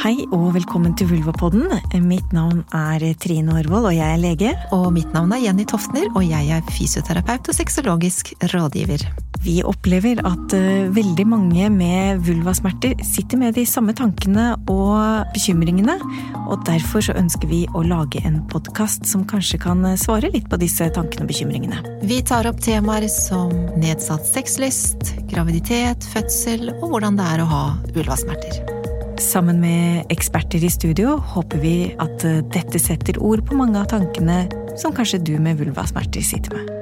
Hei og velkommen til Vulvapodden. Mitt navn er Trine Aarvold, og jeg er lege. Og mitt navn er Jenny Toftner, og jeg er fysioterapeut og sexologisk rådgiver. Vi opplever at uh, veldig mange med vulvasmerter sitter med de samme tankene og bekymringene, og derfor så ønsker vi å lage en podkast som kanskje kan svare litt på disse tankene og bekymringene. Vi tar opp temaer som nedsatt sexlyst, graviditet, fødsel og hvordan det er å ha vulvasmerter. Sammen med eksperter i studio håper vi at dette setter ord på mange av tankene som kanskje du med vulvasmerter sitter med.